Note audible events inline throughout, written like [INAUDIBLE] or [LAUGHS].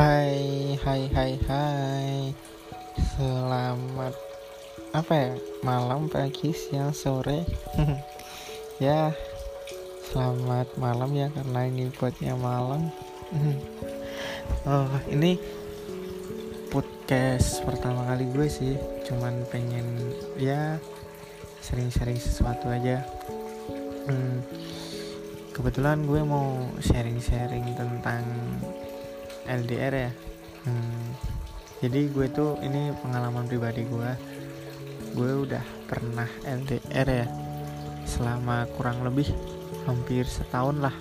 Hai, hai, hai, hai. Selamat apa ya? Malam, pagi, siang, sore. [LAUGHS] ya, selamat malam ya karena ini buatnya malam. [LAUGHS] oh, ini podcast pertama kali gue sih. Cuman pengen ya sering-sering sesuatu aja. Hmm, kebetulan gue mau sharing-sharing tentang LDR ya? Hmm, jadi gue tuh ini pengalaman pribadi gue. Gue udah pernah LDR ya selama kurang lebih hampir setahun lah.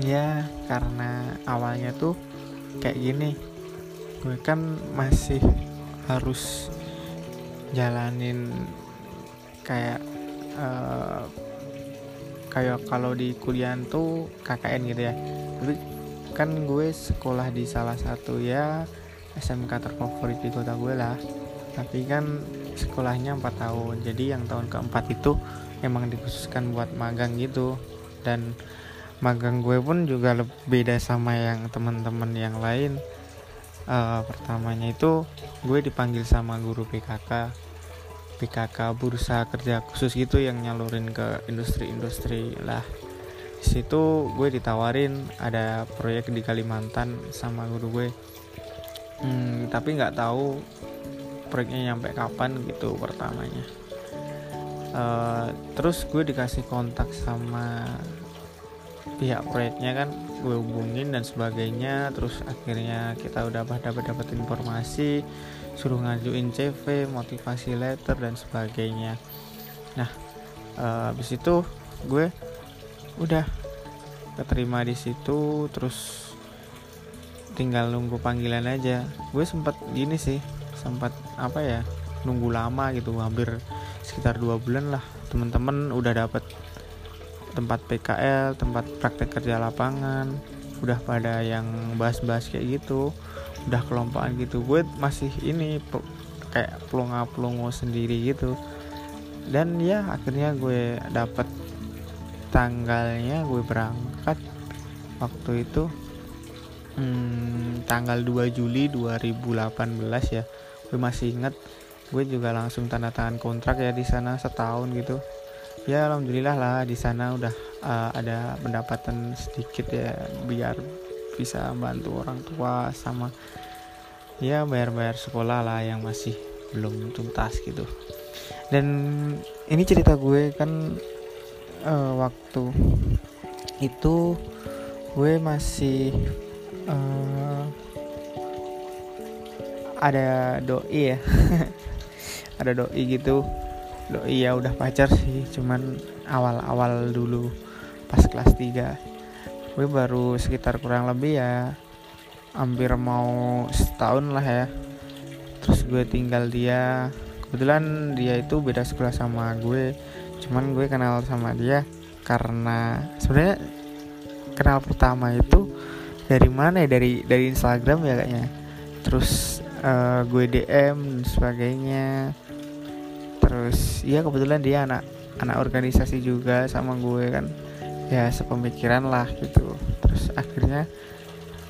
Ya karena awalnya tuh kayak gini. Gue kan masih harus jalanin kayak uh, kayak kalau di kuliah tuh KKN gitu ya. Tapi kan gue sekolah di salah satu ya SMK terfavorit di kota gue lah. Tapi kan sekolahnya 4 tahun jadi yang tahun keempat itu emang dikhususkan buat magang gitu. Dan magang gue pun juga beda sama yang teman-teman yang lain. Uh, pertamanya itu gue dipanggil sama guru PKK PKK bursa kerja khusus gitu yang nyalurin ke industri-industri lah situ gue ditawarin ada proyek di Kalimantan sama guru gue. Hmm, tapi nggak tahu proyeknya nyampe kapan gitu pertamanya. Uh, terus gue dikasih kontak sama pihak proyeknya kan gue hubungin dan sebagainya. Terus akhirnya kita udah dapat dapat informasi suruh ngajuin CV motivasi letter dan sebagainya. Nah uh, habis itu gue udah. Keterima di situ terus tinggal nunggu panggilan aja. Gue sempat gini sih sempat apa ya nunggu lama gitu hampir sekitar dua bulan lah. Teman-teman udah dapet tempat PKL tempat praktek kerja lapangan udah pada yang bahas-bahas kayak gitu udah kelompokan gitu. Gue masih ini kayak pelongo-pelongo sendiri gitu. Dan ya akhirnya gue dapet tanggalnya gue berangkat waktu itu hmm, tanggal 2 Juli 2018 ya. Gue masih inget gue juga langsung tanda tangan kontrak ya di sana setahun gitu. Ya alhamdulillah lah di sana udah uh, ada pendapatan sedikit ya biar bisa bantu orang tua sama ya bayar-bayar sekolah lah yang masih belum tuntas gitu. Dan ini cerita gue kan uh, waktu itu gue masih uh, ada doi ya. [LAUGHS] Ada doi gitu. Doi ya udah pacar sih cuman awal-awal dulu pas kelas 3 gue baru sekitar kurang lebih ya hampir mau setahun lah ya. Terus gue tinggal dia. Kebetulan dia itu beda sekolah sama gue cuman gue kenal sama dia karena sebenarnya kenal pertama itu dari mana ya? Dari dari Instagram ya kayaknya. Terus uh, gue DM dan sebagainya. Terus ya kebetulan dia anak anak organisasi juga sama gue kan. Ya sepemikiran lah gitu. Terus akhirnya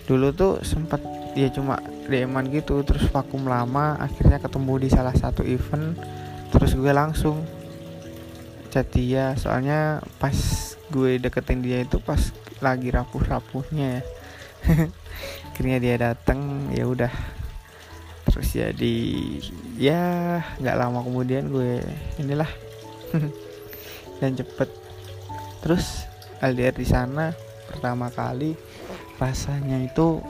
dulu tuh sempat dia cuma dm gitu. Terus vakum lama akhirnya ketemu di salah satu event. Terus gue langsung chat dia soalnya pas gue deketin dia itu pas lagi rapuh-rapuhnya ya. [LAUGHS] Akhirnya dia datang ya udah. Terus jadi ya nggak lama kemudian gue inilah [LAUGHS] dan cepet. Terus LDR di sana pertama kali rasanya itu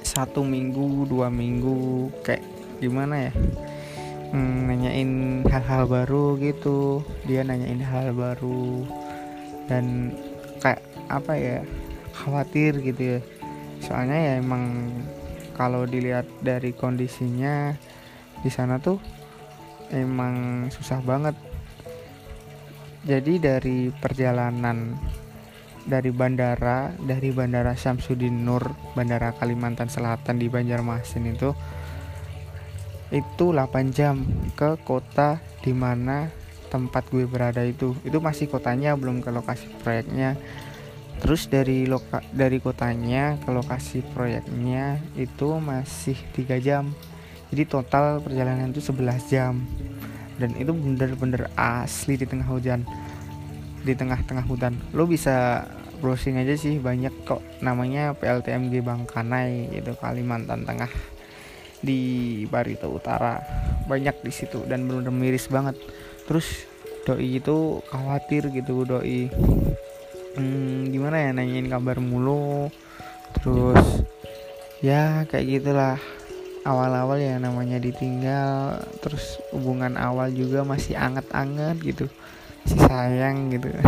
satu minggu dua minggu kayak gimana ya hmm, nanyain hal-hal baru gitu. Dia nanyain hal baru dan kayak apa ya khawatir gitu ya. Soalnya ya emang kalau dilihat dari kondisinya di sana tuh emang susah banget. Jadi dari perjalanan dari bandara dari bandara Syamsuddin Nur bandara Kalimantan Selatan di Banjarmasin itu itu 8 jam ke kota di mana tempat gue berada itu. Itu masih kotanya belum ke lokasi proyeknya. Terus dari loka dari kotanya ke lokasi proyeknya itu masih tiga jam. Jadi total perjalanan itu 11 jam. Dan itu bener-bener asli di tengah hujan. Di tengah-tengah hutan. Lo bisa browsing aja sih banyak kok. Namanya PLTMG Bangkanai itu Kalimantan Tengah di Barito Utara. Banyak di situ dan benar-benar miris banget. Terus doi itu khawatir gitu doi hmm, gimana ya nanyain kabar mulu? Terus ya kayak gitulah. Awal-awal ya namanya ditinggal terus hubungan awal juga masih anget-anget gitu si sayang gitu. [LAUGHS]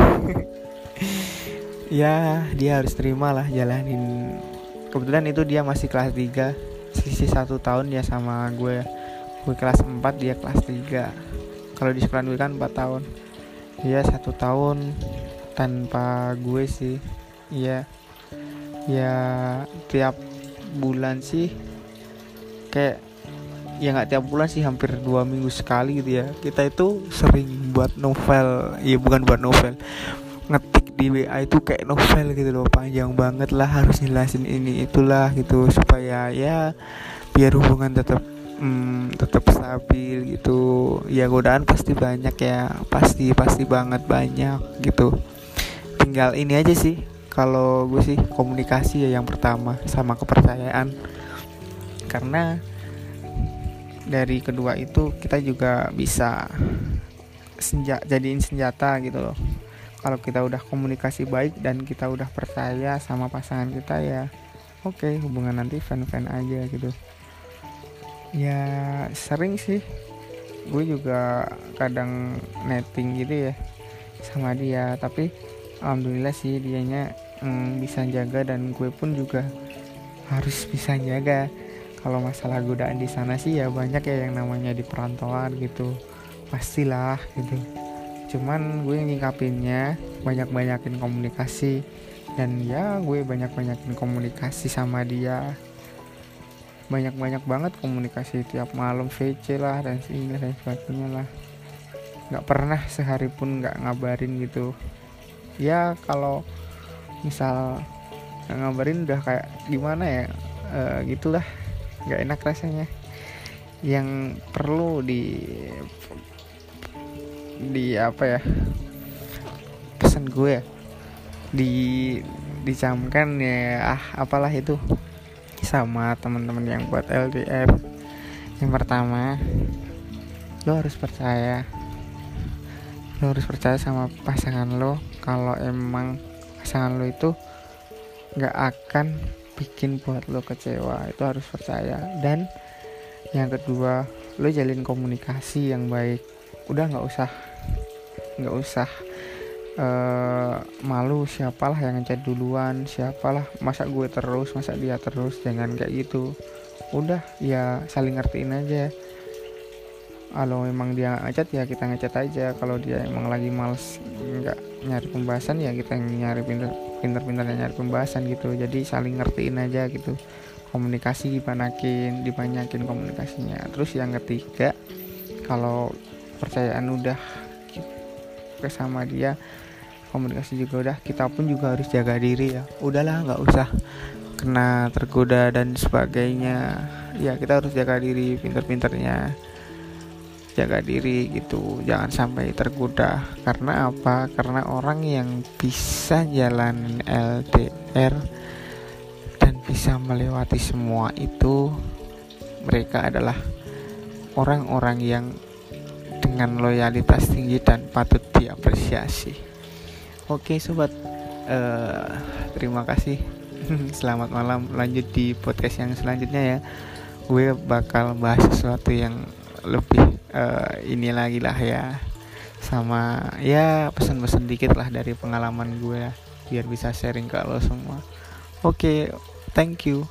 Ya dia harus terima lah jalanin. Kebetulan itu dia masih kelas 3 sisi satu tahun dia sama gue. Gue kelas 4 dia kelas 3 kalau di sekolah gue kan 4 tahun. Dia satu tahun tanpa gue sih. Ya ya tiap bulan sih kayak ya nggak tiap bulan sih hampir dua minggu sekali gitu ya. Kita itu sering buat novel. Ya bukan buat novel di WA itu kayak novel gitu loh panjang banget lah harus jelasin ini itulah gitu supaya ya biar hubungan tetap hmm, tetap stabil gitu. Ya godaan pasti banyak ya pasti pasti banget banyak gitu. Tinggal ini aja sih kalau gue sih komunikasi ya yang pertama sama kepercayaan. Karena dari kedua itu kita juga bisa senja jadiin senjata gitu loh kalau kita udah komunikasi baik dan kita udah percaya sama pasangan kita ya oke okay, hubungan nanti fan-fan aja gitu. Ya sering sih. Gue juga kadang netting gitu ya sama dia. Tapi alhamdulillah sih dianya mm, bisa jaga dan gue pun juga harus bisa jaga. Kalau masalah godaan di sana sih ya banyak ya yang namanya di perantauan gitu. Pastilah gitu cuman gue nyikapinnya banyak-banyakin komunikasi. Dan ya gue banyak-banyakin komunikasi sama dia. Banyak-banyak banget komunikasi tiap malam VC lah dan sehingga dan sebagainya lah. Nggak pernah sehari pun nggak ngabarin gitu. Ya kalau misal ngabarin udah kayak gimana ya e, gitulah. Nggak enak rasanya. Yang perlu di di apa ya pesan gue ya di dicamkan ya ah apalah itu sama teman-teman yang buat LDF yang pertama lo harus percaya lo harus percaya sama pasangan lo kalau emang pasangan lo itu nggak akan bikin buat lo kecewa itu harus percaya. Dan yang kedua lo jalin komunikasi yang baik. Udah nggak usah nggak usah uh, malu siapalah yang ngechat duluan siapalah masa gue terus masa dia terus jangan kayak gitu. Udah ya saling ngertiin aja. Kalau memang dia ngechat ya kita ngechat aja. Kalau dia emang lagi males nggak nyari pembahasan ya kita nyari pinter pinter-pinter nyari pembahasan gitu. Jadi saling ngertiin aja gitu. Komunikasi dibanakin dibanyakin komunikasinya. Terus yang ketiga kalau percayaan udah ke sama dia. Komunikasi juga udah kita pun juga harus jaga diri ya. Udahlah nggak usah kena tergoda dan sebagainya. Ya kita harus jaga diri pinter-pinternya. Jaga diri gitu jangan sampai tergoda. Karena apa? Karena orang yang bisa jalan LDR dan bisa melewati semua itu mereka adalah orang-orang yang dengan loyalitas tinggi dan patut diapresiasi. Oke sobat. Uh, terima kasih. [LAUGHS] Selamat malam. Lanjut di podcast yang selanjutnya ya. Gue bakal bahas sesuatu yang lebih uh, ini lagi lah ya. Sama ya pesan-pesan dikit lah dari pengalaman gue biar bisa sharing ke lo semua. Oke okay, thank you